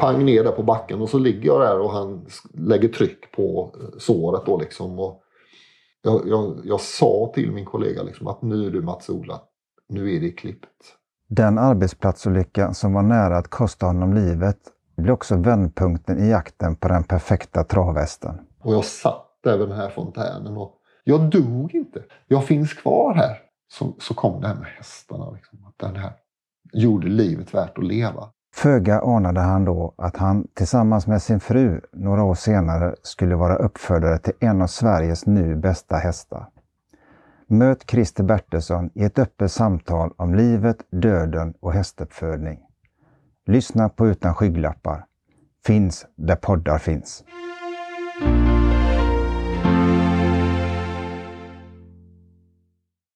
pang ner där på backen och så ligger jag där och han lägger tryck på eh, såret då liksom. Och jag, jag, jag sa till min kollega liksom att nu är du Mats-Ola, nu är det klippt. Den arbetsplatsolycka som var nära att kosta honom livet blev också vändpunkten i jakten på den perfekta travhästen. Och jag satt där vid den här fontänen och jag dog inte. Jag finns kvar här. Så, så kom det här med hästarna. Liksom, att den här gjorde livet värt att leva. Föga anade han då att han tillsammans med sin fru några år senare skulle vara uppfödare till en av Sveriges nu bästa hästar. Möt Christer Bertilsson i ett öppet samtal om livet, döden och hästuppfödning. Lyssna på Utan skygglappar. Finns där poddar finns.